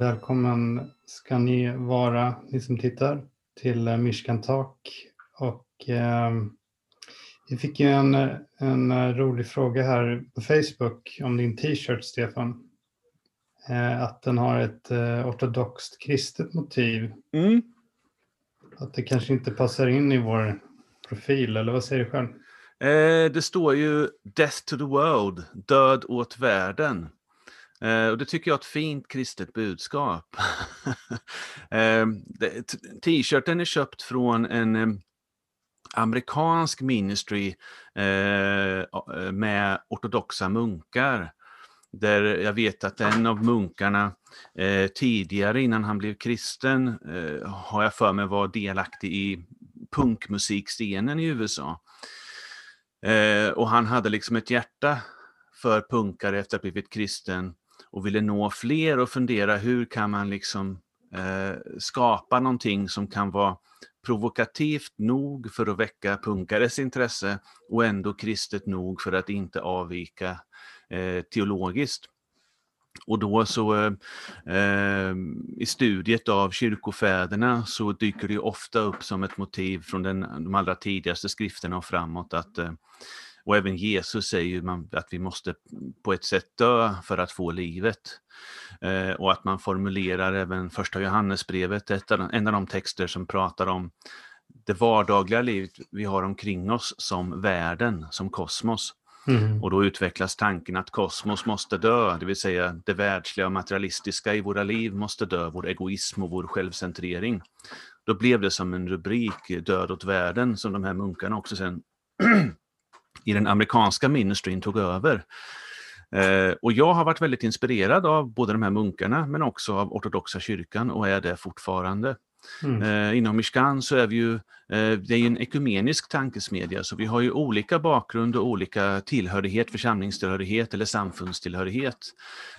Välkommen ska ni vara, ni som tittar, till eh, Mishkan Talk. Och, eh, vi fick ju en, en eh, rolig fråga här på Facebook om din t-shirt, Stefan. Eh, att den har ett eh, ortodoxt kristet motiv. Mm. Att det kanske inte passar in i vår profil, eller vad säger du själv? Eh, det står ju Death to the world, död åt världen. Eh, och det tycker jag är ett fint kristet budskap. eh, T-shirten är köpt från en eh, amerikansk ministry eh, eh, med ortodoxa munkar. Där jag vet att en av munkarna eh, tidigare innan han blev kristen eh, har jag för mig var delaktig i punkmusikscenen i USA. Eh, och han hade liksom ett hjärta för punkare efter att ha blivit kristen och ville nå fler och fundera hur kan man liksom eh, skapa någonting som kan vara provokativt nog för att väcka punkares intresse och ändå kristet nog för att inte avvika eh, teologiskt. Och då så eh, eh i studiet av kyrkofäderna så dyker det ofta upp som ett motiv från den, de allra tidigaste skrifterna och framåt att eh, och även Jesus säger ju att vi måste på ett sätt dö för att få livet. Eh, och att man formulerar även första Johannesbrevet, en av de texter som pratar om det vardagliga livet vi har omkring oss som världen, som kosmos. Mm. Och då utvecklas tanken att kosmos måste dö, det vill säga det världsliga och materialistiska i våra liv måste dö, vår egoism och vår självcentrering. Då blev det som en rubrik, död åt världen, som de här munkarna också sen i den amerikanska ministryn tog över. Eh, och jag har varit väldigt inspirerad av både de här munkarna men också av ortodoxa kyrkan och är det fortfarande. Mm. Eh, inom Mishkan så är vi ju, eh, det är en ekumenisk tankesmedja, så vi har ju olika bakgrund och olika tillhörighet, församlingstillhörighet eller samfundstillhörighet.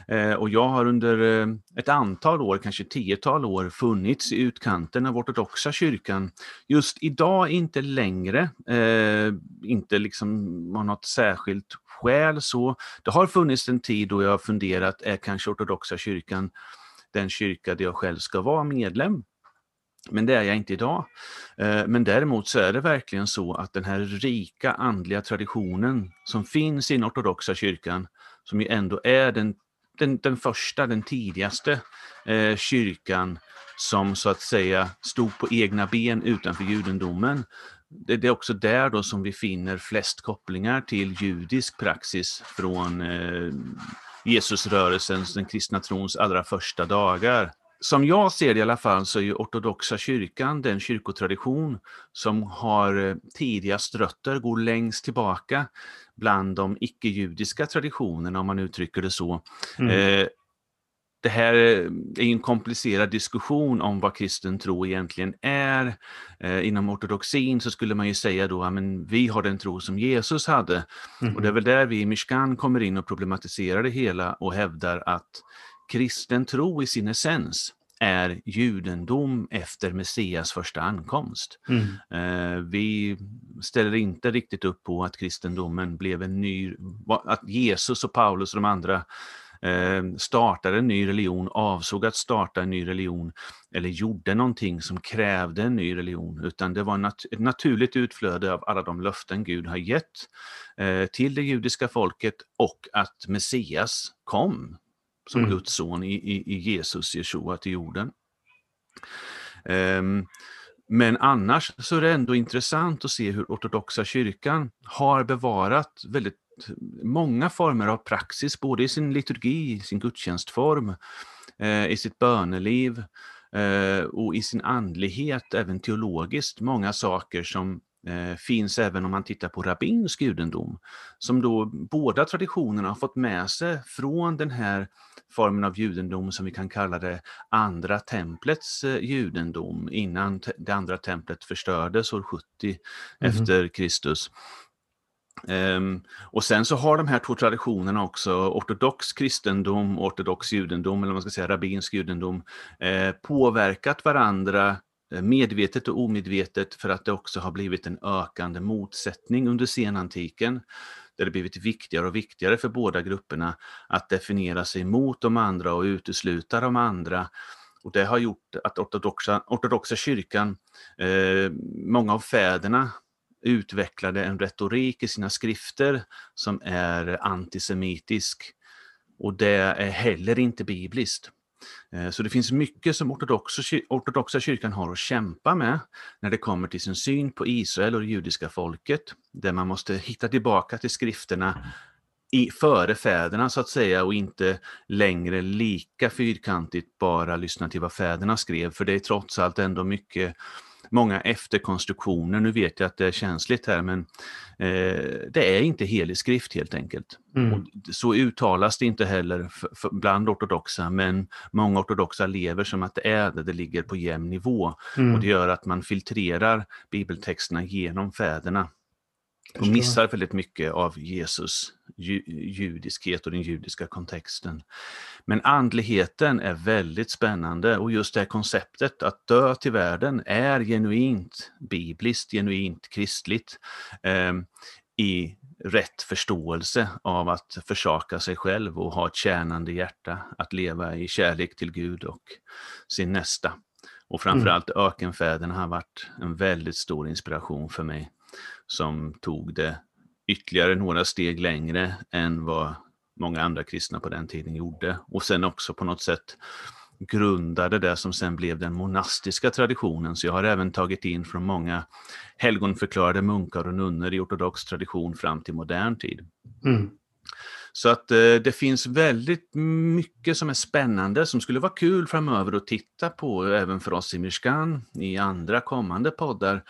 Eh, och jag har under eh, ett antal år, kanske tiotal år, funnits i utkanten av ortodoxa kyrkan. Just idag inte längre, eh, inte liksom av något särskilt skäl så. Det har funnits en tid då jag har funderat, är kanske ortodoxa kyrkan den kyrka där jag själv ska vara medlem? Men det är jag inte idag. Eh, men däremot så är det verkligen så att den här rika andliga traditionen som finns i den ortodoxa kyrkan, som ju ändå är den, den, den första, den tidigaste eh, kyrkan som så att säga stod på egna ben utanför judendomen. Det, det är också där då som vi finner flest kopplingar till judisk praxis från eh, Jesusrörelsens, den kristna trons allra första dagar som jag ser det i alla fall så är ju ortodoxa kyrkan den kyrkotradition som har eh, tidigast rötter, går längst tillbaka bland de icke-judiska traditionerna om man uttrycker det så. Mm. Eh, det här är en komplicerad diskussion om vad kristen tro egentligen är. Eh, inom ortodoxin så skulle man ju säga då att vi har den tro som Jesus hade. Mm. Och det är väl där vi i Mishkan kommer in och problematiserar det hela och hävdar att kristen tro i sin essens är judendom efter Messias första ankomst. Mm. Eh, vi ställer inte riktigt upp på att kristendomen blev en ny, att Jesus och Paulus och de andra eh, startade en ny religion, avsåg att starta en ny religion eller gjorde någonting som krävde en ny religion, utan det var ett naturligt utflöde av alla de löften Gud har gett eh, till det judiska folket och att Messias kom som mm. Guds son i, i, i, Jesus, Jeshua, till jorden. Um, men annars så är det ändå intressant att se hur ortodoxa kyrkan har bevarat väldigt många former av praxis, både i sin liturgi, i sin gudstjänstform, eh, i sitt böneliv eh, och i sin andlighet, även teologiskt, många saker som finns även om man tittar på rabbinsk judendom, som då båda traditionerna har fått med sig från den här formen av judendom som vi kan kalla det andra templets eh, judendom innan det andra templet förstördes år 70 mm. efter Kristus. Um, och sen så har de här två traditionerna också, ortodox kristendom och ortodox judendom, eller man ska säga rabbinsk judendom, eh, påverkat varandra eh, Eh, medvetet och omedvetet för att det också har blivit en ökande motsättning under senantiken där det blivit viktigare och viktigare för båda grupperna att definiera sig mot de andra och utesluta de andra. Och det har gjort att ortodoxa, ortodoxa kyrkan, eh, många av fäderna utvecklade en retorik i sina skrifter som är antisemitisk. Och det är heller inte bibliskt. Eh, så det finns mycket som ortodoxa, ortodoxa kyrkan har att kämpa med när det kommer till sin syn på Israel och det judiska folket, där man måste hitta tillbaka till skrifterna i, före fäderna så att säga och inte längre lika fyrkantigt bara lyssna till vad fäderna skrev, för det är trots allt ändå mycket många efterkonstruktioner. Nu vet jag att det är känsligt här, men eh, det är inte helig skrift helt enkelt. Mm. Och så uttalas det inte heller bland ortodoxa, men många ortodoxa lever som att det är det, det ligger på jämn nivå. Mm. Och det gör att man filtrerar bibeltexterna genom fäderna och missar väldigt mycket av Jesus ju, judiskhet och den judiska kontexten. Men andligheten är väldigt spännande och just det här konceptet att dö till världen är genuint bibliskt, genuint kristligt eh, i rätt förståelse av att försaka sig själv och ha ett tjänande hjärta, att leva i kärlek till Gud och sin nästa. Och framförallt mm. ökenfäderna har varit en väldigt stor inspiration för mig som tog det ytterligare några steg längre än vad många andra kristna på den tiden gjorde. Och sen också på något sätt grundade det som sen blev den monastiska traditionen. Så jag har även tagit in från många helgonförklarade munkar och nunnor i ortodox tradition fram till modern tid. Mm. Så att eh, det finns väldigt mycket som är spännande som skulle vara kul framöver att titta på även för oss i Mishkan i andra kommande poddar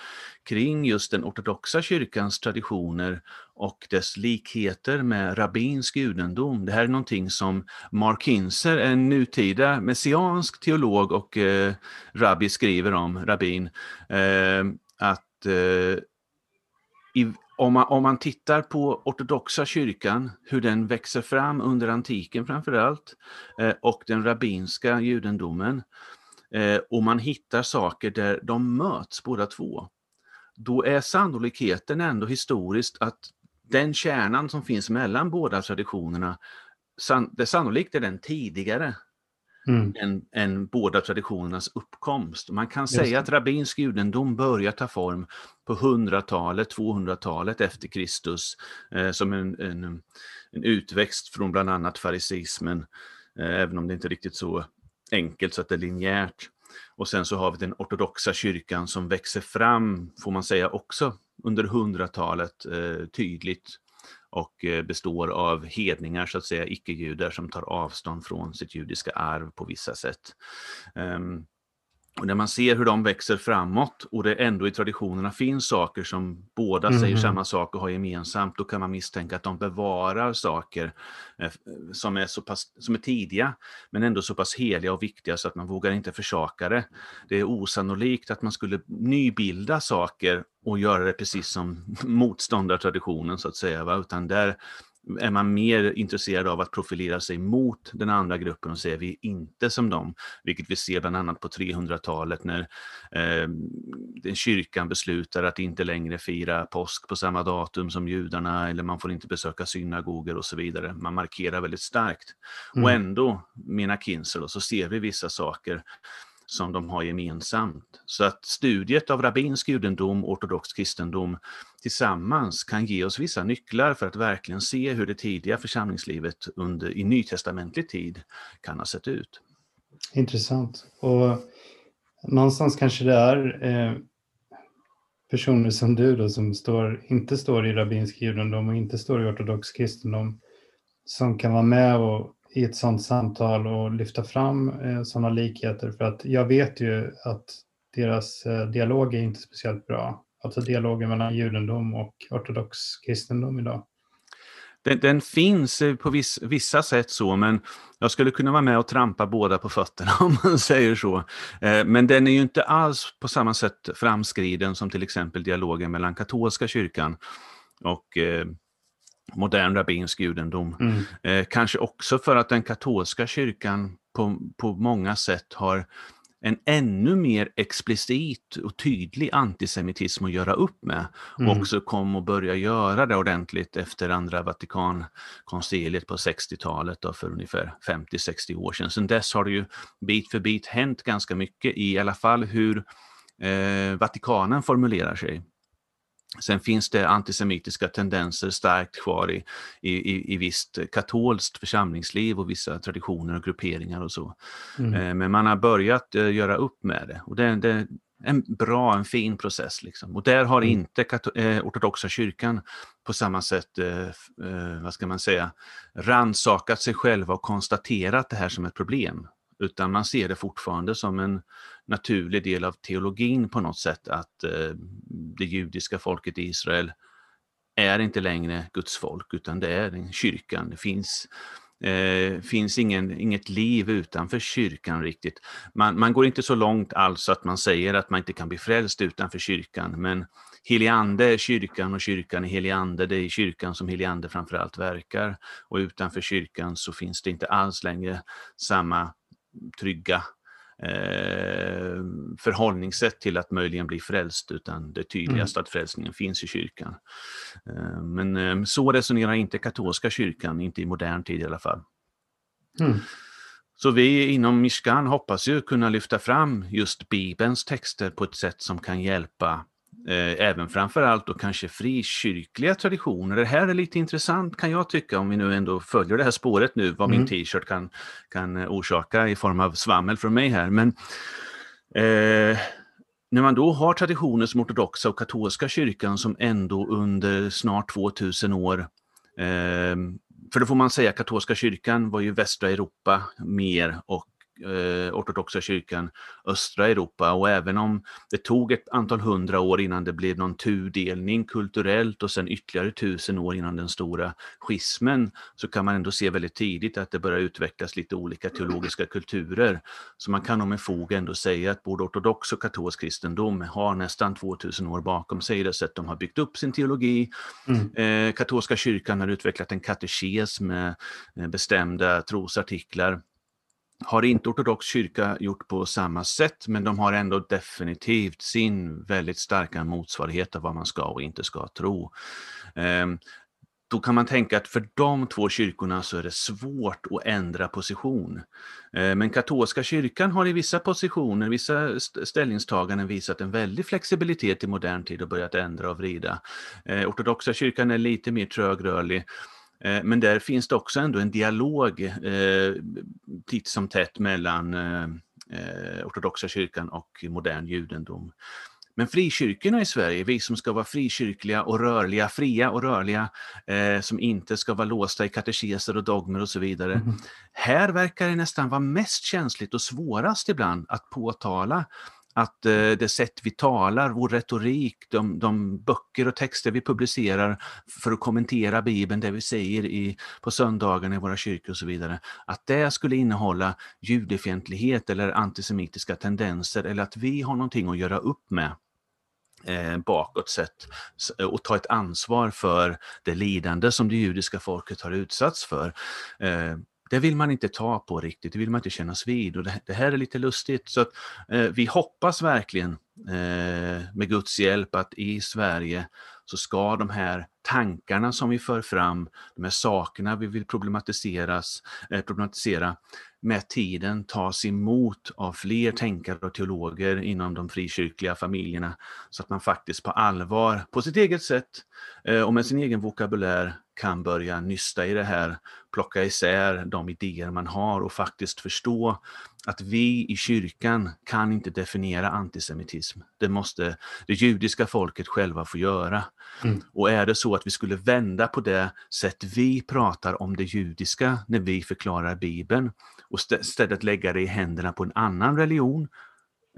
kring just den ortodoxa kyrkans traditioner och dess likheter med rabbinsk judendom. Det här är någonting som Mark Kinzer, en nutida messiansk teolog och eh, rabbi skriver om, rabbin, eh, att eh, i, om man, om man tittar på ortodoxa kyrkan, hur den växer fram under antiken framförallt, eh, och den rabbinska judendomen, eh, och man hittar saker där de möts båda två, då är sannolikheten ändå historiskt att den kärnan som finns mellan båda traditionerna, det sannolikt är den tidigare mm. än, än, båda traditionernas uppkomst. Man kan Just säga att rabbinsk judendom börjar ta form på 100-talet, 200-talet efter Kristus eh, som en, en, en, utväxt från bland annat fariseismen, eh, även om det inte är riktigt så enkelt så att det är linjärt. Och sen så har vi den ortodoxa kyrkan som växer fram, får man säga också, under 100-talet eh, tydligt och eh, består av hedningar, så att säga, icke-judar som tar avstånd från sitt judiska arv på vissa sätt. Ehm, och när man ser hur de växer framåt och det ändå i traditionerna finns saker som båda mm. säger samma sak och har gemensamt, då kan man misstänka att de bevarar saker eh, som, är så pass, som är tidiga, men ändå så pass heliga och viktiga så att man vågar inte försaka det. Det är osannolikt att man skulle nybilda saker och göra det precis som motståndartraditionen så att säga, va? utan där är man mer intresserad av att profilera sig mot den andra gruppen och säga vi är inte som dem, vilket vi ser bland annat på 300-talet när eh, den kyrkan beslutar att inte längre fira påsk på samma datum som judarna eller man får inte besöka synagogor och så vidare. Man markerar väldigt starkt. Mm. Och ändå, menar Kinser, så ser vi vissa saker som de har gemensamt. Så att studiet av rabbinsk judendom och ortodox kristendom tillsammans kan ge oss vissa nycklar för att verkligen se hur det tidiga församlingslivet under, i nytestamentlig tid kan ha sett ut. Intressant. Och någonstans kanske det är eh, personer som du då som står, inte står i rabbinsk judendom och inte står i ortodox kristendom som kan vara med och i ett sådant samtal och lyfta fram eh, sådana likheter för att jag vet ju att deras eh, dialog är inte speciellt bra. Alltså dialogen mellan judendom och ortodox kristendom idag. Den, den, finns eh, på viss, vissa sätt så, men jag skulle kunna vara med och trampa båda på fötterna om man säger så. Eh, men den är ju inte alls på samma sätt framskriden som till exempel dialogen mellan katolska kyrkan och eh, modern rabbinsk judendom. Mm. Eh, kanske också för att den katolska kyrkan på, på många sätt har en ännu mer explicit och tydlig antisemitism att göra upp med. Mm. Och också kom att börja göra det ordentligt efter andra Vatikankonciliet på 60-talet för ungefär 50-60 år sedan. Sedan dess har det ju bit för bit hänt ganska mycket i alla fall hur eh, Vatikanen formulerar sig. Sen finns det antisemitiska tendenser starkt kvar i, i, i visst katolskt församlingsliv och vissa traditioner och grupperingar och så. Mm. Eh, men man har börjat eh, göra upp med det och det, det är en bra, en fin process. Liksom. Och där har mm. inte eh, ortodoxa kyrkan på samma sätt, vad ska man säga, ransakat sig själva och konstaterat det här som ett problem utan man ser det fortfarande som en naturlig del av teologin på något sätt att eh, det judiska folket i Israel är inte längre Guds folk utan det är kyrkan. Det finns, eh, finns ingen, inget liv utanför kyrkan riktigt. Man, man går inte så långt alls att man säger att man inte kan bli frälst utanför kyrkan men Heliande är kyrkan och kyrkan är heliande. Det är i kyrkan som heliande framförallt verkar. Och utanför kyrkan så finns det inte alls längre samma trygga eh, förhållningssätt till att möjligen bli frälst, utan det tydligaste mm. att frälsningen finns i kyrkan. Eh, men eh, så resonerar inte katolska kyrkan, inte i modern tid i alla fall. Mm. Så vi inom Mishkan hoppas ju kunna lyfta fram just Bibelns texter på ett sätt som kan hjälpa även framförallt och kanske frikyrkliga traditioner. Det här är lite intressant kan jag tycka om vi nu ändå följer det här spåret nu, vad mm. min t-shirt kan, kan orsaka i form av svammel från mig här. Men eh, när man då har traditioner som ortodoxa och katolska kyrkan som ändå under snart 2000 år eh, för då får man säga katolska kyrkan var ju västra Europa mer och eh, ortodoxa kyrkan östra Europa och även om det tog ett antal hundra år innan det blev någon tudelning kulturellt och sen ytterligare tusen år innan den stora schismen så kan man ändå se väldigt tidigt att det börjar utvecklas lite olika teologiska kulturer. Så man kan nog med fog ändå säga att både ortodox och katolsk kristendom har nästan 2000 år bakom sig i det sätt de har byggt upp sin teologi. Mm. Eh, katolska kyrkan har utvecklat en katekes med bestämda trosartiklar har inte ortodox kyrka gjort på samma sätt, men de har ändå definitivt sin väldigt starka motsvarighet av vad man ska och inte ska tro. Ehm, då kan man tänka att för de två kyrkorna så är det svårt att ändra position. Ehm, men katolska kyrkan har i vissa positioner, vissa ställningstaganden visat en väldig flexibilitet i modern tid och börjat ändra och vrida. Ehm, ortodoxa kyrkan är lite mer trögrörlig men där finns det också ändå en dialog eh, titt som tätt mellan eh, eh, ortodoxa kyrkan och modern judendom. Men frikyrkorna i Sverige, vi som ska vara frikyrkliga och rörliga, fria och rörliga, eh, som inte ska vara låsta i katekeser och dogmer och så vidare. Mm. Här verkar det nästan vara mest känsligt och svårast ibland att påtala att eh, det sätt vi talar, vår retorik, de, de, böcker och texter vi publicerar för att kommentera Bibeln, det vi säger i, på söndagarna i våra kyrkor och så vidare, att det skulle innehålla judefientlighet eller antisemitiska tendenser eller att vi har någonting att göra upp med eh, bakåt sett och ta ett ansvar för det lidande som det judiska folket har utsatts för. Eh, det vill man inte ta på riktigt, det vill man inte kännas vid. Och det, det här är lite lustigt. Så att, eh, vi hoppas verkligen eh, med Guds hjälp att i Sverige så ska de här tankarna som vi för fram, de här sakerna vi vill problematiseras, eh, problematisera, med tiden tas emot av fler tänkare och teologer inom de frikyrkliga familjerna så att man faktiskt på allvar, på sitt eget sätt eh, och med sin egen vokabulär kan börja nysta i det här, plocka isär de idéer man har och faktiskt förstå att vi i kyrkan kan inte definiera antisemitism. Det måste det judiska folket själva få göra. Mm. Och är det så att vi skulle vända på det sätt vi pratar om det judiska när vi förklarar Bibeln och istället lägga det i händerna på en annan religion,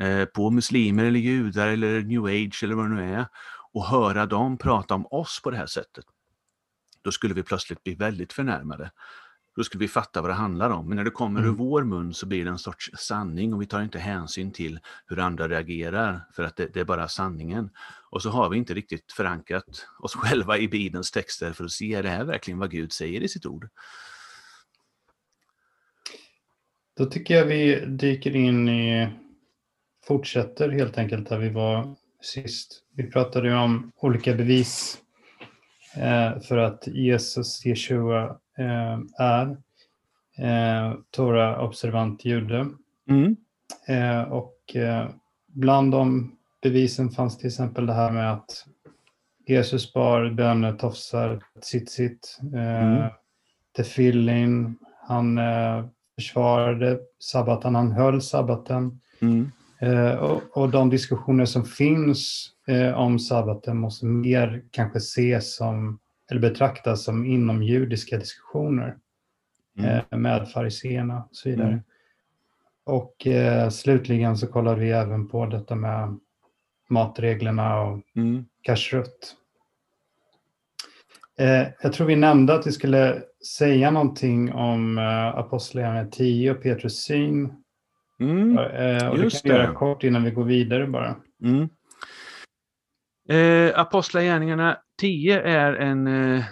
eh, på muslimer eller judar eller new age eller vad det nu är, och höra dem prata om oss på det här sättet då skulle vi plötsligt bli väldigt förnärmade. Då skulle vi fatta vad det handlar om. Men när det kommer mm. ur vår mun så blir det en sorts sanning och vi tar inte hänsyn till hur andra reagerar för att det, det är bara sanningen. Och så har vi inte riktigt förankrat oss själva i Bibelns texter för att se, är det här verkligen vad Gud säger i sitt ord? Då tycker jag vi dyker in i fortsätter helt enkelt där vi var sist. Vi pratade ju om olika bevis för att Jesus, Jeshua, eh, är eh, Torah-observant jude. Mm. Eh, och eh, bland de bevisen fanns till exempel det här med att Jesus bar bönetofsar, tzitzit, eh, Mm. tefillin, han eh, försvarade sabbaten, han höll sabbaten. Mm. Eh, och, de diskussioner som finns eh, om sabbaten måste mer kanske ses som, eller betraktas som inomjudiska diskussioner Mm. eh, med fariseerna och så vidare. Mm. Och eh, slutligen så kollar vi även på detta med matreglerna och Mm. kashrut. Eh, jag tror vi nämnde att vi skulle säga någonting om eh, Apostlagärningarna 10 och Petrus syn. Mm. Eh, och Just det kan vi göra kort innan vi går vidare bara. Mm. Eh, Apostlagärningarna 10 är en, eh,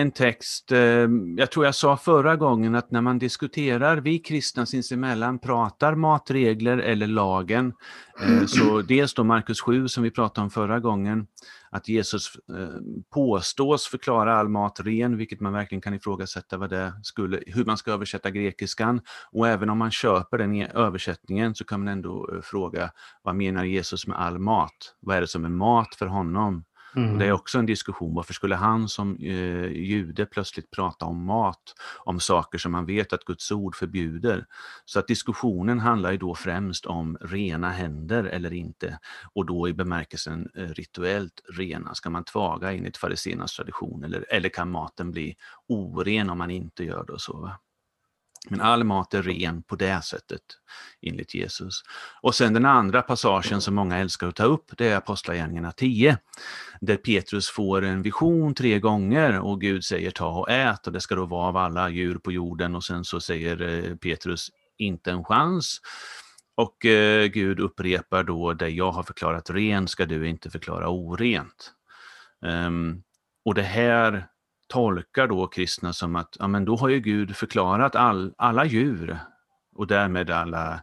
en text, eh, jag tror jag sa förra gången att när man diskuterar, vi kristna sinsemellan pratar matregler eller lagen, eh, så dels då Markus 7 som vi pratade om förra gången, att Jesus eh, påstås förklara all mat ren, vilket man verkligen kan ifrågasätta vad det skulle, hur man ska översätta grekiskan. Och även om man köper den i översättningen så kan man ändå fråga vad menar Jesus med all mat? Vad är det som är mat för honom? Mm. Det är också en diskussion, varför skulle han som eh, jude plötsligt prata om mat, om saker som man vet att Guds ord förbjuder? Så att diskussionen handlar ju då främst om rena händer eller inte, och då i bemärkelsen eh, rituellt rena. Ska man tvaga enligt fariséernas tradition eller, eller kan maten bli oren om man inte gör det och så? Va? Men all mat är ren på det sättet, enligt Jesus. Och sen den andra passagen som många älskar att ta upp, det är Apostlagärningarna 10, där Petrus får en vision tre gånger och Gud säger ta och ät och det ska då vara av alla djur på jorden och sen så säger eh, Petrus inte en chans. Och eh, Gud upprepar då det jag har förklarat ren ska du inte förklara orent. Um, och det här tolkar då kristna som att ja, men då har ju Gud förklarat all, alla djur och därmed alla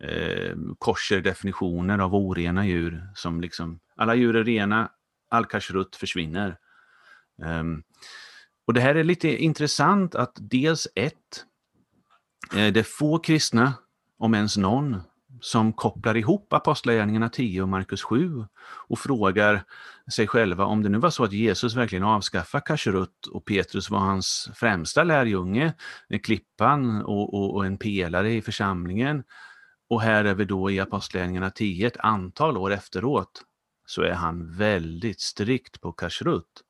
eh, korser definitioner av orena djur. som liksom Alla djur är rena, all kashrut försvinner. Um, och det här är lite intressant att dels ett, eh, det är få kristna, om ens någon, som kopplar ihop Apostlagärningarna 10 och Markus 7 och frågar sig själva om det nu var så att Jesus verkligen avskaffade kasherut och Petrus var hans främsta lärjunge, med klippan och, och, och en pelare i församlingen. Och här är vi då i Apostlagärningarna 10, ett antal år efteråt, så är han väldigt strikt på kasherut.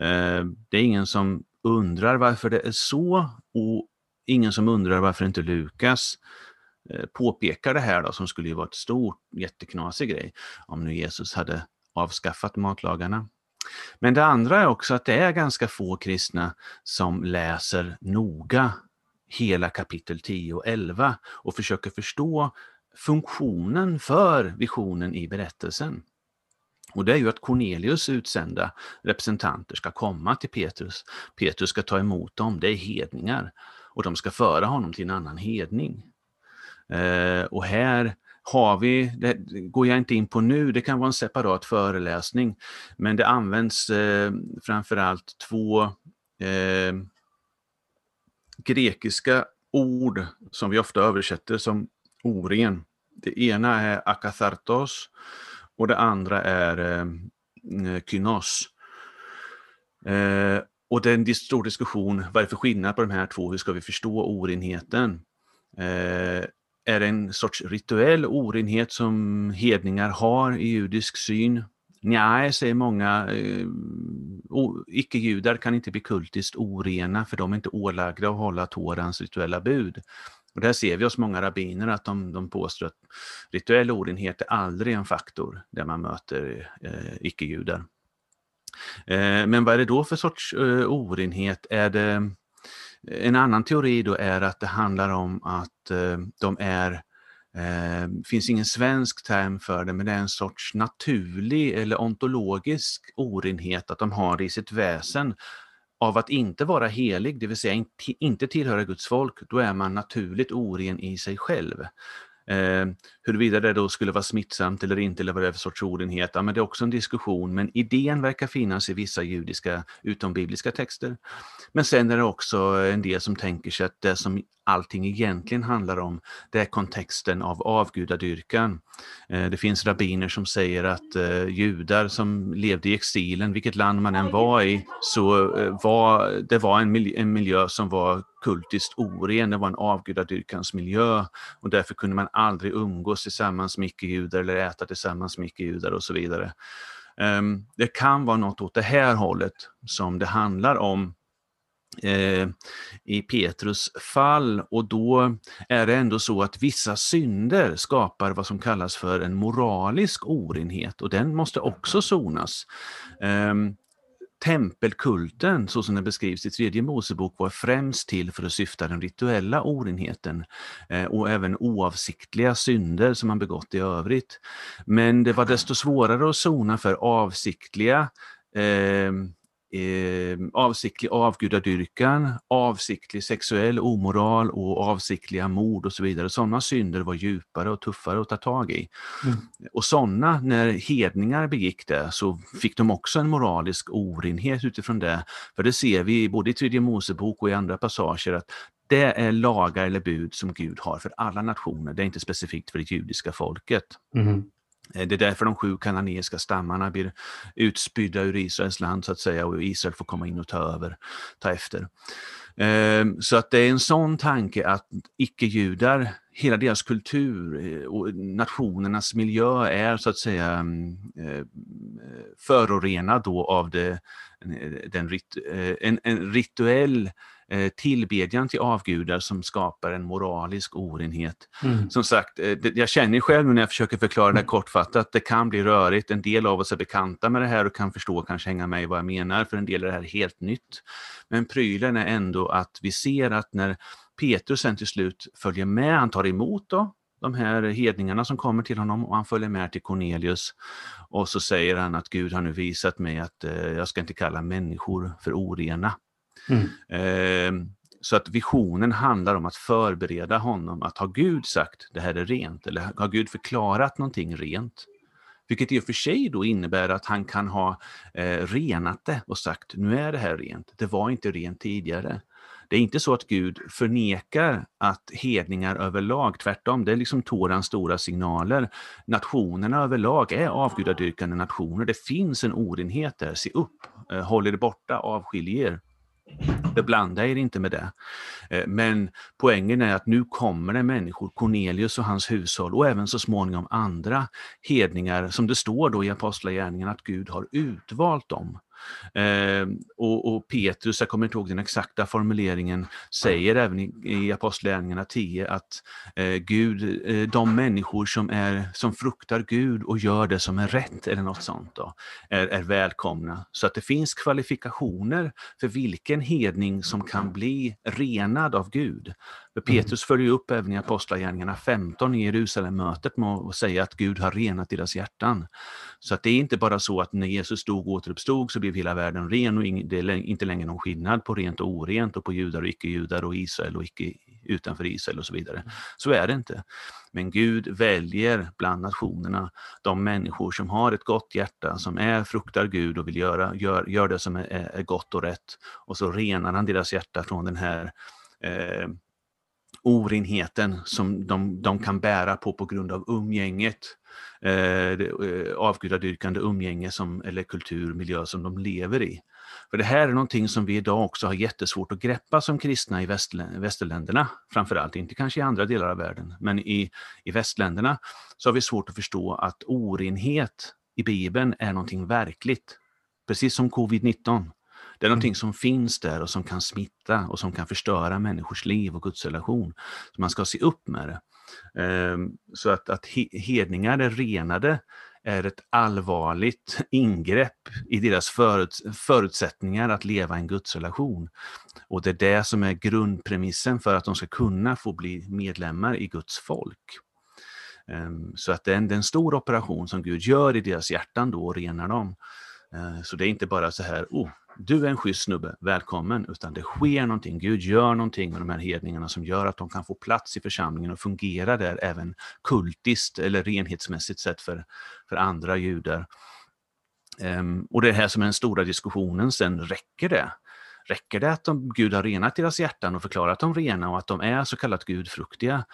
Eh, det är ingen som undrar varför det är så och ingen som undrar varför inte Lukas Eh, påpekar det här då, som skulle ju vara ett stort, jätteknasig grej om nu Jesus hade avskaffat matlagarna. Men det andra är också att det är ganska få kristna som läser noga hela kapitel 10 och 11 och försöker förstå funktionen för visionen i berättelsen. Och det är ju att Cornelius utsända representanter ska komma till Petrus. Petrus ska ta emot dem, det är hedningar. Och de ska föra honom till en annan hedning. Eh, och här har vi, det går jag inte in på nu, det kan vara en separat föreläsning, men det används eh, framförallt två eh, grekiska ord som vi ofta översätter som oren. Det ena är akathartos och det andra är eh, kynos. Eh, och det är en stor diskussion, vad är det för skillnad på de här två, hur ska vi förstå orenheten? Eh, är det en sorts rituell orenhet som hedningar har i judisk syn? Nej, säger många. Eh, icke-judar kan inte bli kultiskt orena för de är inte ålagda att hålla Torans rituella bud. Och där ser vi hos många rabbiner att de, de påstår att rituell orenhet är aldrig en faktor där man möter eh, icke-judar. Eh, men vad är det då för sorts eh, orenhet? Är det, en annan teori då är att det handlar om att eh, de är eh, finns ingen svensk term för det, men det är en sorts naturlig eller ontologisk orenhet att de har i sitt väsen av att inte vara helig, det vill säga inte tillhöra Guds folk, då är man naturligt oren i sig själv. Eh, huruvida det då skulle vara smittsamt eller inte, eller vad det är för sorts orenhet, ja, men det är också en diskussion. Men idén verkar finnas i vissa judiska utombibliska texter. Men sen är det också en del som tänker sig att det som allting egentligen handlar om, det är kontexten av avgudadyrkan. Eh, det finns rabbiner som säger att eh, judar som levde i exilen, vilket land man än var i, så eh, var det var en miljö, som var kultiskt oren, det var en avgudadyrkans miljö och därför kunde man aldrig umgås tillsammans med icke-judar eller äta tillsammans med icke-judar och så vidare. Ehm, det kan vara något åt det här hållet som det handlar om Eh, i Petrus fall och då är det ändå så att vissa synder skapar vad som kallas för en moralisk orenhet och den måste också sonas. Ehm, tempelkulten, så som den beskrivs i tredje Mosebok, var främst till för att syfta den rituella orenheten eh, och även oavsiktliga synder som man begått i övrigt. Men det var desto svårare att sona för avsiktliga eh, eh, avsiktlig avgudadyrkan, avsiktlig sexuell omoral och avsiktliga mord och så vidare. Sådana synder var djupare och tuffare att ta tag i. Mm. Och sådana, när hedningar begick det, så fick de också en moralisk orenhet utifrån det. För det ser vi både i tredje Mosebok och i andra passager att det är lagar eller bud som Gud har för alla nationer, det är inte specifikt för det judiska folket. Mm. Eh, det är därför de sju kananeiska stammarna blir utspydda ur Israels land så att säga och Israel får komma in och ta över, ta efter. Ehm, så att det är en sån tanke att icke-judar, hela deras kultur eh, och nationernas miljö är så att säga mm, eh, förorenad då av det, den, en, en rituell Eh, tillbedjan till avgudar som skapar en moralisk orenhet. Mm. Som sagt, eh, jag känner själv när jag försöker förklara det mm. kortfattat, det kan bli rörigt. En del av oss är bekanta med det här och kan förstå och kanske hänga med i vad jag menar. För en del är det här helt nytt. Men prylen är ändå att vi ser att när Petrus sen till slut följer med, han tar emot då, de här hedningarna som kommer till honom och han följer med till Cornelius. Och så säger han att Gud har nu visat mig att eh, jag ska inte kalla människor för orena. Mm. Eh, så att visionen handlar om att förbereda honom, att har Gud sagt det här är rent, eller har Gud förklarat någonting rent? Vilket i och för sig då innebär att han kan ha eh, renat det och sagt nu är det här rent, det var inte rent tidigare. Det är inte så att Gud förnekar att hedningar överlag, tvärtom, det är liksom Torans stora signaler. Nationerna överlag är avgudadyrkande nationer, det finns en orenhet där, se upp, eh, håll er borta, avskilj er. Beblanda er inte med det. Eh, men poängen är att nu kommer det människor, Cornelius och hans hushåll och även så småningom andra hedningar, som det står då i Apostlagärningarna att Gud har utvalt dem Eh, och, och, Petrus, jag kommer inte ihåg den exakta formuleringen, säger även i, i Apostlagärningarna 10 att eh, Gud, eh, de människor som, är, som fruktar Gud och gör det som är rätt eller något sånt då, är, är välkomna. Så att det finns kvalifikationer för vilken hedning som kan bli renad av Gud. För mm. Petrus följer upp även i Apostlagärningarna 15 i Jerusalem-mötet med att säga att Gud har renat deras hjärtan. Så att det är inte bara så att när Jesus dog och återuppstod så blev hela världen ren och det är inte längre någon skillnad på rent och orent och på judar och icke-judar och Israel och icke utanför Israel och så vidare. Mm. Så är det inte. Men Gud väljer bland nationerna de människor som har ett gott hjärta, som är fruktar Gud och vill göra gör, gör det som är, är gott och rätt. Och så renar han deras hjärta från den här eh, orenheten som de, de kan bära på på grund av umgänget, eh, eh, avgudadyrkande umgänge som, eller kultur, miljö som de lever i. För det här är någonting som vi idag också har jättesvårt att greppa som kristna i västerländerna, framförallt, inte kanske i andra delar av världen, men i, i västländerna så har vi svårt att förstå att orenhet i Bibeln är någonting verkligt. Precis som covid-19. Det är någonting mm. som finns där och som kan smitta och som kan förstöra människors liv och gudsrelation. Så man ska se upp med det. Ehm, så att, att hedningar är renade är ett allvarligt ingrepp i deras föruts förutsättningar att leva en gudsrelation. Och det är det som är grundpremissen för att de ska kunna få bli medlemmar i Guds folk. Ehm, så att det är en, det är en stor operation som Gud gör i deras hjärtan då och renar dem. Ehm, så det är inte bara så här, oh, du är en schysst snubbe, välkommen, utan det sker någonting. Gud gör någonting med de här hedningarna som gör att de kan få plats i församlingen och fungera där även kultiskt eller renhetsmässigt sett för, för andra judar. Um, och det är här som är den stora diskussionen sen, räcker det? Räcker det att de, Gud har renat deras hjärtan och förklarat dem rena och att de är så kallat gudfruktiga?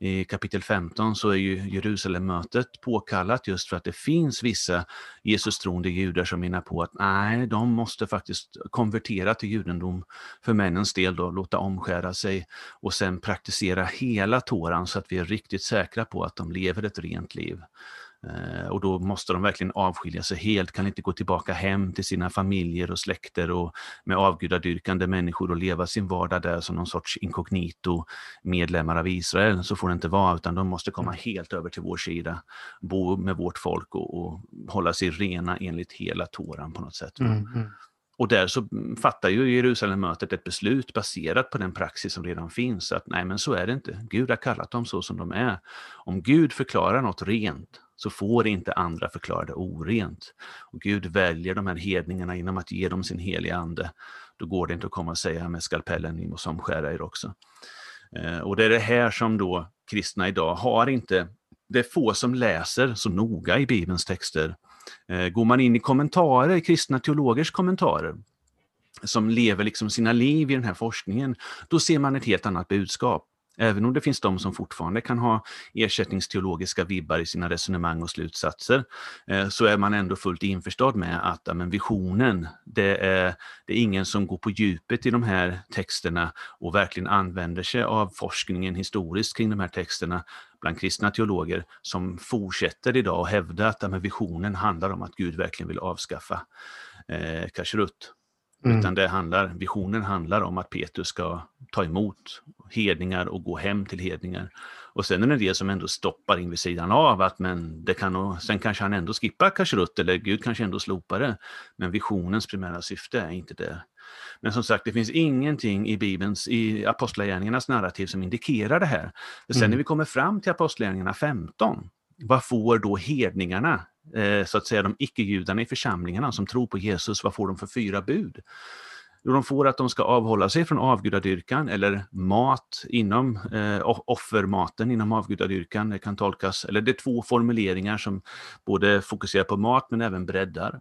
I kapitel 15 så är ju Jerusalemmötet påkallat just för att det finns vissa Jesus-troende judar som menar på att nej, de måste faktiskt konvertera till judendom för männens del då, låta omskära sig och sen praktisera hela Toran så att vi är riktigt säkra på att de lever ett rent liv. Eh, och då måste de verkligen avskilja sig helt, kan inte gå tillbaka hem till sina familjer och släkter och med avgudadyrkande människor och leva sin vardag där som någon sorts inkognito medlemmar av Israel. Så får det inte vara, utan de måste komma helt över till vår sida, bo med vårt folk och, och hålla sig rena enligt hela Toran på något sätt. Mm, mm. Och där så mm, fattar ju Jerusalemmötet ett beslut baserat på den praxis som redan finns, att nej men så är det inte. Gud har kallat dem så som de är. Om Gud förklarar något rent, så får inte andra förklara det orent. Och Gud väljer de här hedningarna genom att ge dem sin heliga ande. Då går det inte att komma och säga med skalpellen, ni måste omskära er också. Eh, och det är det här som då kristna idag har inte, det är få som läser så noga i Bibelns texter. Eh, går man in i kommentarer, kristna teologers kommentarer, som lever liksom sina liv i den här forskningen, då ser man ett helt annat budskap. Även om det finns de som fortfarande kan ha ersättningsteologiska vibbar i sina resonemang och slutsatser, eh, så är man ändå fullt införstådd med att men visionen, det är, det är ingen som går på djupet i de här texterna och verkligen använder sig av forskningen historiskt kring de här texterna bland kristna teologer som fortsätter idag att hävda att men visionen handlar om att Gud verkligen vill avskaffa eh, kashrut. Mm. Utan det handlar, visionen handlar om att Petrus ska ta emot hedningar och gå hem till hedningar. Och sen är det en del som ändå stoppar in vid sidan av att men det kan nog, sen kanske han ändå skippar kashrut eller Gud kanske ändå slopar det. Men visionens primära syfte är inte det. Men som sagt, det finns ingenting i Bibelns, i Apostlagärningarnas narrativ som indikerar det här. Sen mm. när vi kommer fram till Apostlagärningarna 15, vad får då hedningarna Eh, så att säga de icke-judarna i församlingarna som tror på Jesus, vad får de för fyra bud? Jo, de får att de ska avhålla sig från avgudadyrkan eller mat inom eh, offermaten inom avgudadyrkan. Det kan tolkas, eller det är två formuleringar som både fokuserar på mat men även breddar.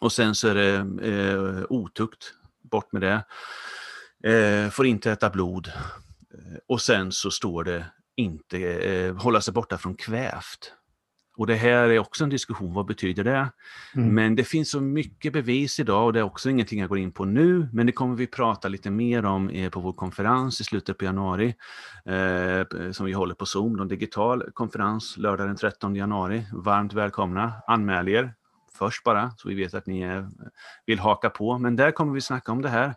Och sen så är det eh, otukt, bort med det. Eh, får inte äta blod. Eh, och sen så står det inte eh, hålla sig borta från kvävt. Och det här är också en diskussion, vad betyder det? Mm. Men det finns så mycket bevis idag och det är också ingenting jag går in på nu, men det kommer vi prata lite mer om eh, på vår konferens i slutet på januari, eh, som vi håller på Zoom, en digital konferens lördag den 13 januari. Varmt välkomna, anmäl er först bara, så vi vet att ni är, vill haka på, men där kommer vi snacka om det här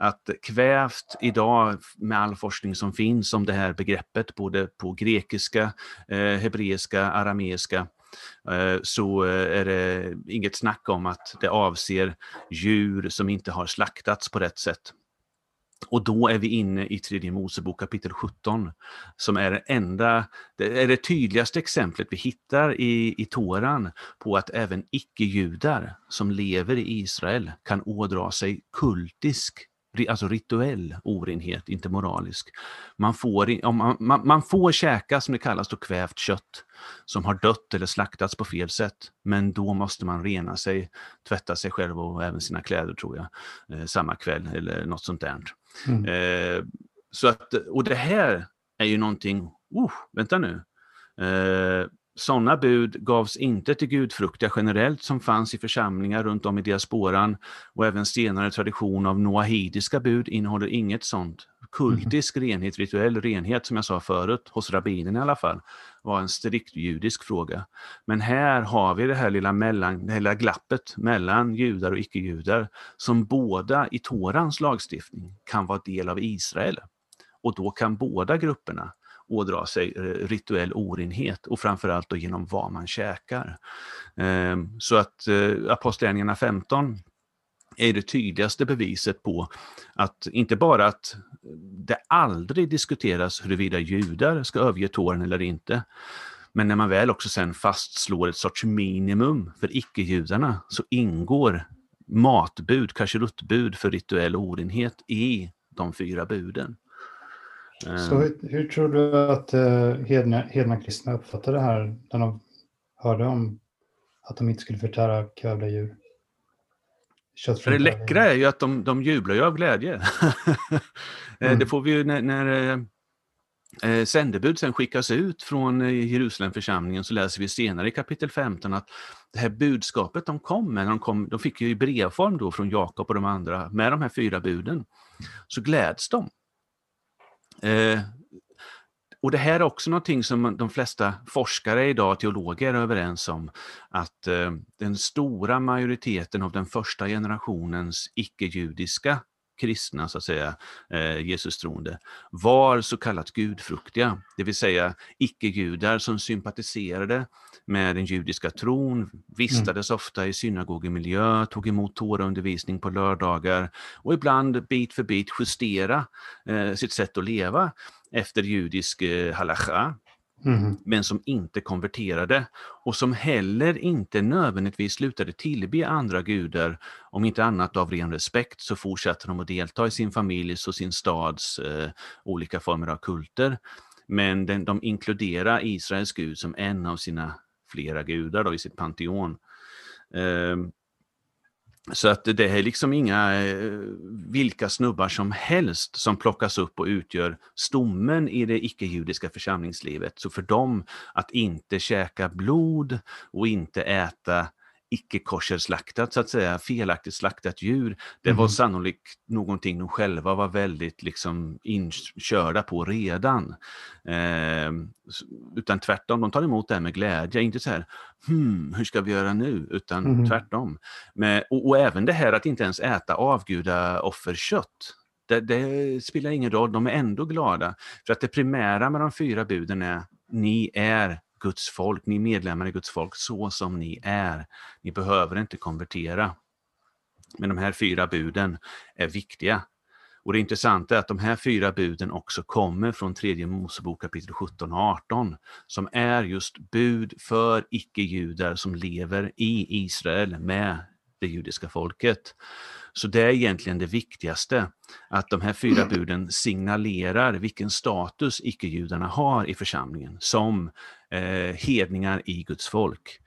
att kvävt idag med all forskning som finns om det här begreppet, både på grekiska, eh, hebreiska, arameiska, eh, så eh, är det inget snack om att det avser djur som inte har slaktats på rätt sätt. Och då är vi inne i tredje Mosebok kapitel 17, som är det enda, det är det tydligaste exemplet vi hittar i, i Toran på att även icke-judar som lever i Israel kan ådra sig kultisk alltså rituell orenhet, inte moralisk. Man får, man, man, man får käka, som det kallas, då kvävt kött som har dött eller slaktats på fel sätt. Men då måste man rena sig, tvätta sig själv och även sina kläder tror jag, eh, samma kväll eller något sånt där. Mm. Eh, så att, och det här är ju någonting, oh, vänta nu, eh, sådana bud gavs inte till gudfruktiga generellt som fanns i församlingar runt om i diasporan och även senare tradition av noahidiska bud innehåller inget sådant. Kultisk mm. renhet, rituell renhet som jag sa förut, hos rabbinen i alla fall, var en strikt judisk fråga. Men här har vi det här lilla, mellan, det här lilla glappet mellan judar och icke-judar som båda i Torans lagstiftning kan vara del av Israel. Och då kan båda grupperna ådra sig eh, rituell orenhet och framförallt då genom vad man käkar. Ehm, så att eh, Apostlagärningarna 15 är det tydligaste beviset på att inte bara att det aldrig diskuteras huruvida judar ska överge tåren eller inte, men när man väl också sen fastslår ett sorts minimum för icke-judarna så ingår matbud, kasheruttbud för rituell orenhet i de fyra buden. Så hur, hur tror du att uh, hedna, hedna kristna uppfattade det här när de hörde om att de inte skulle förtära kövda djur? För det läckra är ju att de, de jublar ju av glädje. Eh, mm. Det får vi ju när, när eh, sändebud sen skickas ut från eh, Jerusalemförsamlingen så läser vi senare i kapitel 15 att det här budskapet de kom med, de, kom, de fick ju i brevform då från Jakob och de andra med de här fyra buden, så gläds de. Eh, och det här är också någonting som de flesta forskare idag, teologer, är överens om, att eh, den stora majoriteten av den första generationens icke-judiska kristna, så att säga, eh, Jesus-troende, var så kallat gudfruktiga, det vill säga icke-judar som sympatiserade med den judiska tron, vistades mm. ofta i synagogemiljö, tog emot Toraundervisning på lördagar och ibland bit för bit justera eh, sitt sätt att leva efter judisk eh, halacha, Mm. men som inte konverterade och som heller inte nödvändigtvis slutade tillbe andra gudar, om inte annat av ren respekt så fortsatte de att delta i sin familjs och sin stads eh, olika former av kulter. Men den, de inkluderar Israels gud som en av sina flera gudar då, i sitt Pantheon. Eh, så att det är liksom inga eh, vilka snubbar som helst som plockas upp och utgör stommen i det icke-judiska församlingslivet. Så för dem att inte käka blod och inte äta icke-koscherslaktat, så att säga, felaktigt slaktat djur. Det var mm. sannolikt någonting de själva var väldigt liksom inkörda på redan. Eh, utan tvärtom, de tar emot det här med glädje, inte så här, hmm, hur ska vi göra nu? Utan mm. tvärtom. Men, och, och, även det här att inte ens äta avguda offerkött. Det, det spelar ingen roll, de är ändå glada. För att det primära med de fyra buden är, ni är Guds folk, ni är medlemmar i Guds folk så som ni är. Ni behöver inte konvertera. Men de här fyra buden är viktiga. Och det intressanta är att de här fyra buden också kommer från tredje Mosebok kapitel 17 och 18, som är just bud för icke-judar som lever i Israel med det judiska folket. Så det är egentligen det viktigaste, att de här fyra buden signalerar vilken status icke-judarna har i församlingen som eh, hedningar i Guds folk.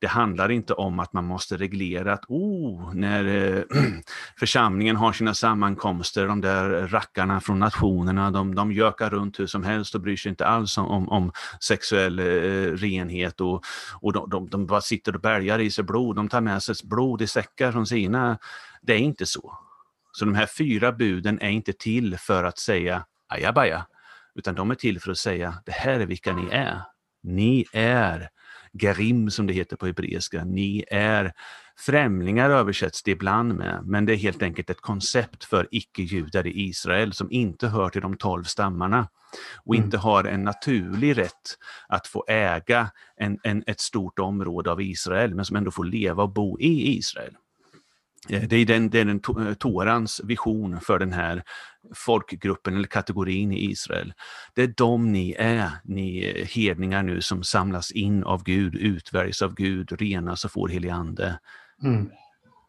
Det handlar inte om att man måste reglera att oh, när eh, församlingen har sina sammankomster, de där rackarna från nationerna, de, de gökar runt hur som helst och bryr sig inte alls om, om, om sexuell eh, renhet och, och de, de, de, bara sitter och bälgar i sig blod, de tar med sig blod i säckar från sina. Det är inte så. Så de här fyra buden är inte till för att säga ajabaja, utan de är till för att säga det här är vilka ni är. Ni är Garim som det heter på hebreiska. Ni är främlingar översätts det ibland med, men det är helt enkelt ett koncept för icke-judar i Israel som inte hör till de tolv stammarna och mm. inte har en naturlig rätt att få äga en, en, ett stort område av Israel, men som ändå får leva och bo i Israel. Eh, det är den, det är den Torans eh, vision för den här folkgruppen eller kategorin i Israel. Det är de ni är, ni eh, hedningar nu som samlas in av Gud, utväljs av Gud, renas och får helig ande. Mm.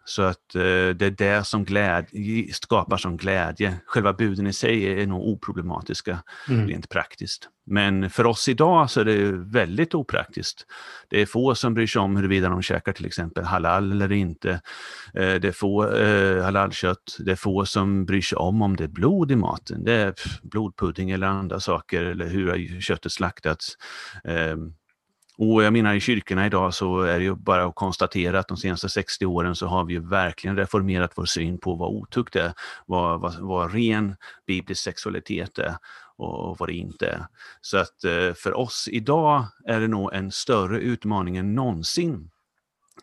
Så att eh, det är det som glädje, skapar som glädje. Själva buden i sig är nog oproblematiska mm. rent praktiskt. Men för oss idag så är det väldigt opraktiskt. Det är få som bryr sig om huruvida de käkar till exempel halal eller inte. Eh, det är få eh, halalkött. Det är få som bryr sig om om det är blod i maten. Det är blodpudding eller andra saker eller hur har köttet slaktats. Och jag menar i kyrkorna idag så är det ju bara att konstatera att de senaste 60 åren så har vi ju verkligen reformerat vår syn på vad otukt är, vad, vad, vad ren biblisk sexualitet är och vad det inte är. Så att eh, för oss idag är det nog en större utmaning än någonsin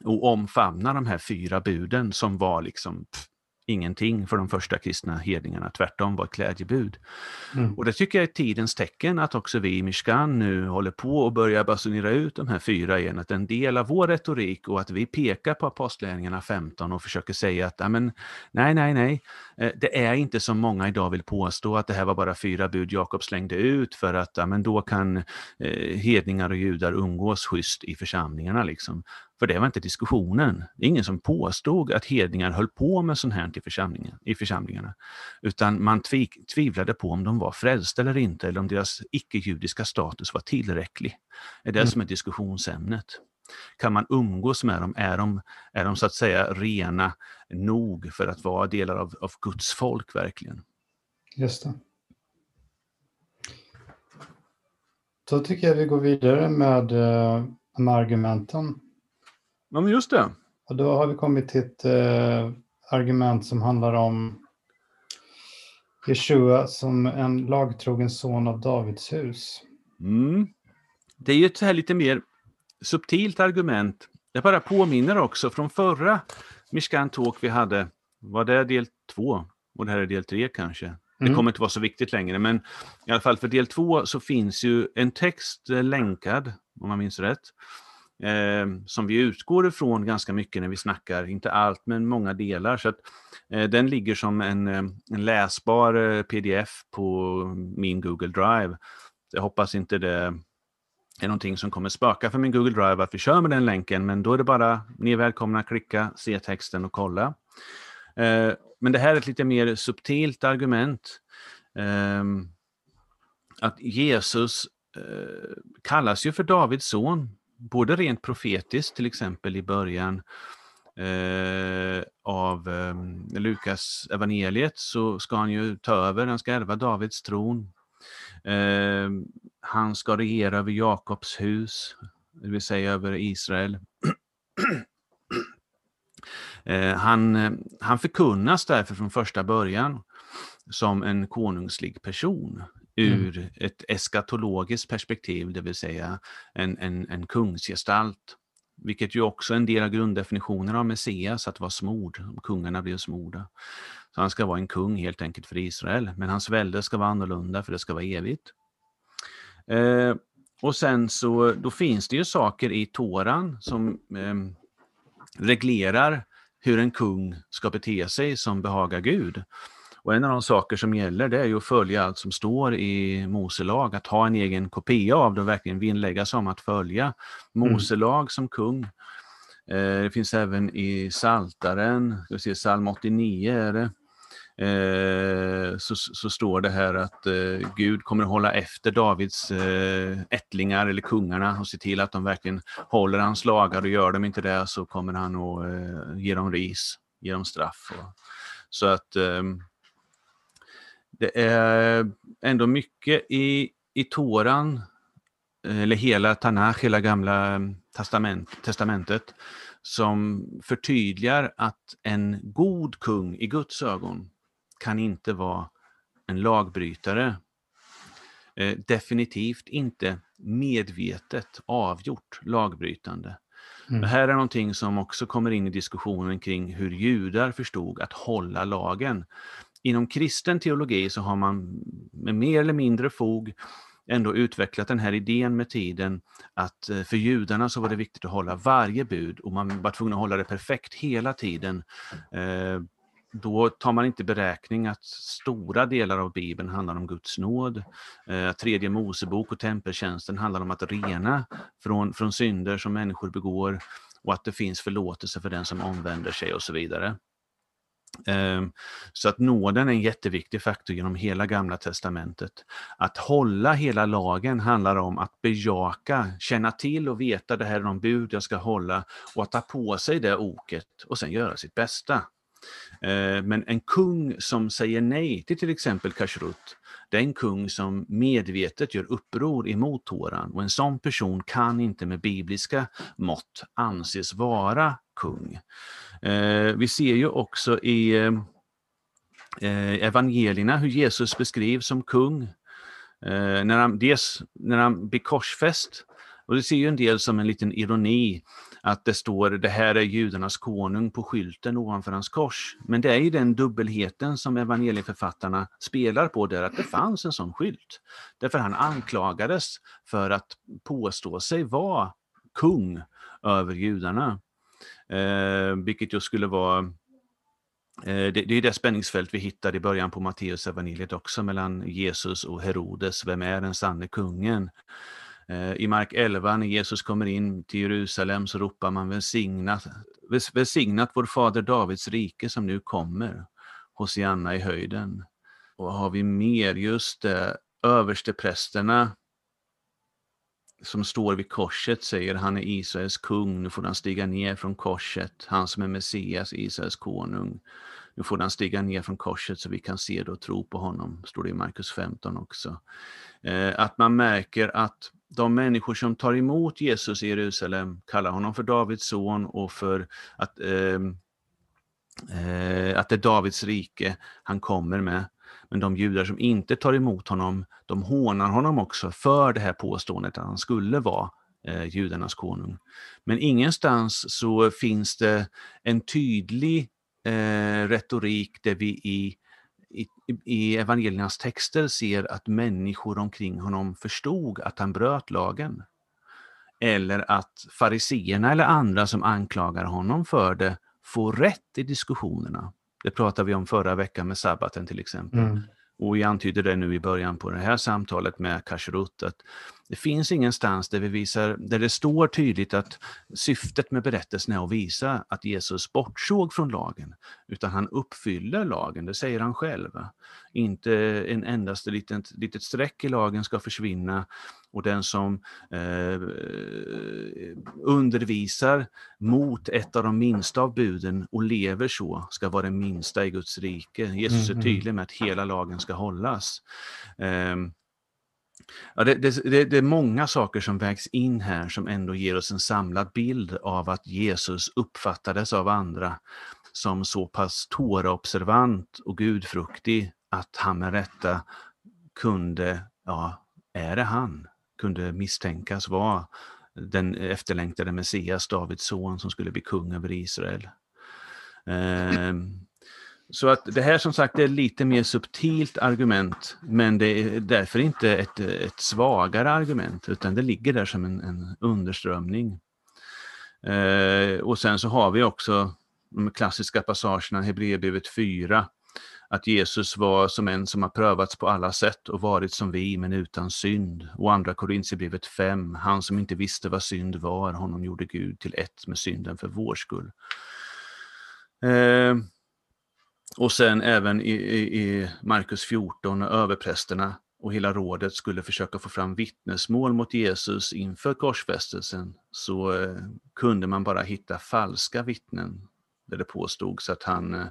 att omfamna de här fyra buden som var liksom pff, ingenting för de första kristna hedningarna, tvärtom var ett glädjebud. Mm. Och det tycker jag är tidens tecken att också vi i Mishkan nu håller på och börjar basunera ut de här fyra igen, att en del av vår retorik och att vi pekar på Apostlagärningarna 15 och försöker säga att nej, nej, nej, det är inte som många idag vill påstå att det här var bara fyra bud Jakob slängde ut för att ja, men då kan eh, hedningar och judar umgås schysst i församlingarna. Liksom. För det var inte diskussionen. Det är ingen som påstod att hedningar höll på med sånt här i, församlingen, i församlingarna. Utan man tvi, tvivlade på om de var frälsta eller inte, eller om deras icke-judiska status var tillräcklig. Det är det mm. som är diskussionsämnet. Kan man umgås med dem? Är de, är de så att säga rena nog för att vara delar av, av Guds folk verkligen? Just det. Då tycker jag vi går vidare med, eh, med argumenten. Ja, men just det. Och då har vi kommit till ett eh, argument som handlar om Jeshua som en lagtrogen son av Davids hus. Mm. Det är ju ett här lite mer subtilt argument. Jag bara påminner också från förra Mishkan Talk vi hade, var det del två? Och det här är del tre kanske. Mm. Det kommer inte vara så viktigt längre, men i alla fall för del två så finns ju en text eh, länkad, om man minns rätt, eh, som vi utgår ifrån ganska mycket när vi snackar, inte allt, men många delar. Så att, eh, den ligger som en, eh, en läsbar eh, pdf på min Google Drive. Jag hoppas inte det är någonting som kommer spöka för min Google Drive att vi kör med den länken, men då är det bara, ni är välkomna att klicka, se texten och kolla. Eh, men det här är ett lite mer subtilt argument. Eh, att Jesus eh, kallas ju för Davids son, både rent profetiskt, till exempel i början eh, av eh, Lukas evangeliet så ska han ju ta över, han ska ärva Davids tron. Eh, han ska regera över Jakobs hus, det vill säga över Israel. Eh, han, han förkunnas därför från första början som en konungslig person ur mm. ett eskatologiskt perspektiv, det vill säga en, en, en kungsgestalt. Vilket ju också är en del av grunddefinitionen av Messias, att vara smord, kungarna blir smorda. Så han ska vara en kung helt enkelt för Israel, men hans välde ska vara annorlunda för det ska vara evigt. Eh, och sen så då finns det ju saker i Toran som eh, reglerar hur en kung ska bete sig som behagar Gud. Och en av de saker som gäller det är ju att följa allt som står i Moselag, att ha en egen kopia av det och verkligen vinnlägga sig om att följa mm. Moselag mm. som kung. Eh, det finns även i Saltaren, ska vi se, psalm 89 är det. Eh, så, så, står det här att eh, Gud kommer att hålla efter Davids eh, ättlingar eller kungarna och se till att de verkligen håller hans lagar och gör de inte det så kommer han att eh, ge dem ris, ge dem straff. Och, så att ehm, det är ändå mycket i, i Toran, eller hela Tanach, hela gamla ehm, testament, testamentet, som förtydligar att en god kung i Guds ögon kan inte vara en lagbrytare. Eh, definitivt inte medvetet avgjort lagbrytande. Mm. Det här är någonting som också kommer in i diskussionen kring hur judar förstod att hålla lagen. Inom kristen teologi så har man med mer eller mindre fog ändå utvecklat den här idén med tiden att eh, för judarna så var det viktigt att hålla varje bud och man var tvungen att hålla det perfekt hela tiden. Eh, då tar man inte beräkning att stora delar av Bibeln handlar om Guds nåd. Eh, att tredje Mosebok och tempeltjänsten handlar om att rena från, från synder som människor begår och att det finns förlåtelse för den som omvänder sig och så vidare. Ehm, så att nåden är en jätteviktig faktor genom hela Gamla Testamentet. Att hålla hela lagen handlar om att bejaka, känna till och veta det här är de bud jag ska hålla och att ta på sig det oket och sen göra sitt bästa. Ehm, men en kung som säger nej till till exempel kashrut, det är en kung som medvetet gör uppror emot Toran och en sån person kan inte med bibliska mått anses vara kung. Eh, vi ser ju också i eh, evangelierna hur Jesus beskrivs som kung. Eh, när han, dels när han blir korsfäst, och det ser ju en del som en liten ironi, att det står det här är judarnas konung på skylten ovanför hans kors. Men det är ju den dubbelheten som evangelieförfattarna spelar på där, att det fanns en sån skylt. Därför han anklagades för att påstå sig vara kung över judarna. Eh, vilket ju skulle vara eh, det, det är det spänningsfält vi hittar i början på Matteus evangeliet också mellan Jesus och Herodes. Vem är den sanne kungen? Eh, I Mark 11 när Jesus kommer in till Jerusalem så ropar man välsignat, välsignat vår fader Davids rike som nu kommer. Hosianna i höjden. Och har vi mer? Just eh, det, översteprästerna som står vid korset säger han är Israels kung, nu får han stiga ner från korset, han som är Messias, Israels konung. Nu får han stiga ner från korset så vi kan se det och tro på honom, står det i Markus 15 också. Eh, att man märker att de människor som tar emot Jesus i Jerusalem kallar honom för Davids son och för att, eh, eh, att det är Davids rike han kommer med. Men de judar som inte tar emot honom, de hånar honom också för det här påståendet att han skulle vara eh, judarnas konung. Men ingenstans så finns det en tydlig eh, retorik där vi i, i, evangeliernas texter ser att människor omkring honom förstod att han bröt lagen. Eller att fariseerna eller andra som anklagar honom för det får rätt i diskussionerna. Det pratade vi om förra veckan med sabbaten till exempel. Mm. Och vi antyder det nu i början på det här samtalet med Kashrut, att det finns ingenstans där, vi visar, där det står tydligt att syftet med berättelsen är att visa att Jesus bortsåg från lagen, utan han uppfyller lagen, det säger han själv. Inte en endaste litet, litet streck i lagen ska försvinna och den som eh, undervisar mot ett av de minsta av buden och lever så ska vara den minsta i Guds rike. Jesus är mm. tydlig med att hela lagen ska hållas. Eh, Ja, det, det, det, är många saker som vägs in här som ändå ger oss en samlad bild av att Jesus uppfattades av andra som så pass Tora-observant och gudfruktig att han med rätta kunde, ja, är det han? Kunde misstänkas vara den efterlängtade Messias, Davids son, som skulle bli kung över Israel. Ehm, så att det här som sagt är lite mer subtilt argument, men det är därför inte ett, ett svagare argument, utan det ligger där som en, en underströmning. Eh, och sen så har vi också de klassiska passagerna, Hebreerbrevet 4, att Jesus var som en som har prövats på alla sätt och varit som vi, men utan synd. Och andra Korintierbrevet 5, han som inte visste vad synd var, honom gjorde Gud till ett med synden för vår skull. Eh, och sen även i, i, i Markus 14, överprästerna och hela rådet skulle försöka få fram vittnesmål mot Jesus inför korsfästelsen, så eh, kunde man bara hitta falska vittnen där det påstods att han eh,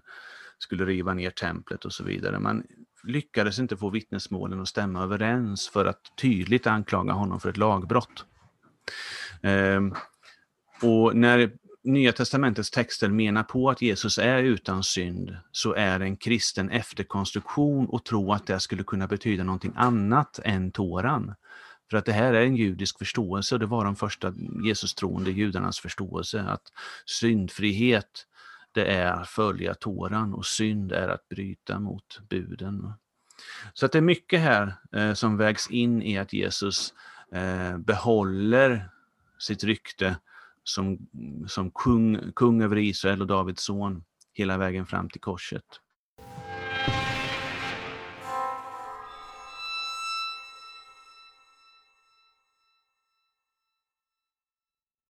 skulle riva ner templet och så vidare. Man lyckades inte få vittnesmålen att stämma överens för att tydligt anklaga honom för ett lagbrott. Eh, och när Nya testamentets texter menar på att Jesus är utan synd, så är en kristen efterkonstruktion och tro att det skulle kunna betyda någonting annat än Toran. För att det här är en judisk förståelse och det var de första Jesus-troende judarnas förståelse att syndfrihet det är att följa Toran och synd är att bryta mot buden. Så att det är mycket här eh, som vägs in i att Jesus eh, behåller sitt rykte som, som kung, kung över Israel och Davids son hela vägen fram till korset.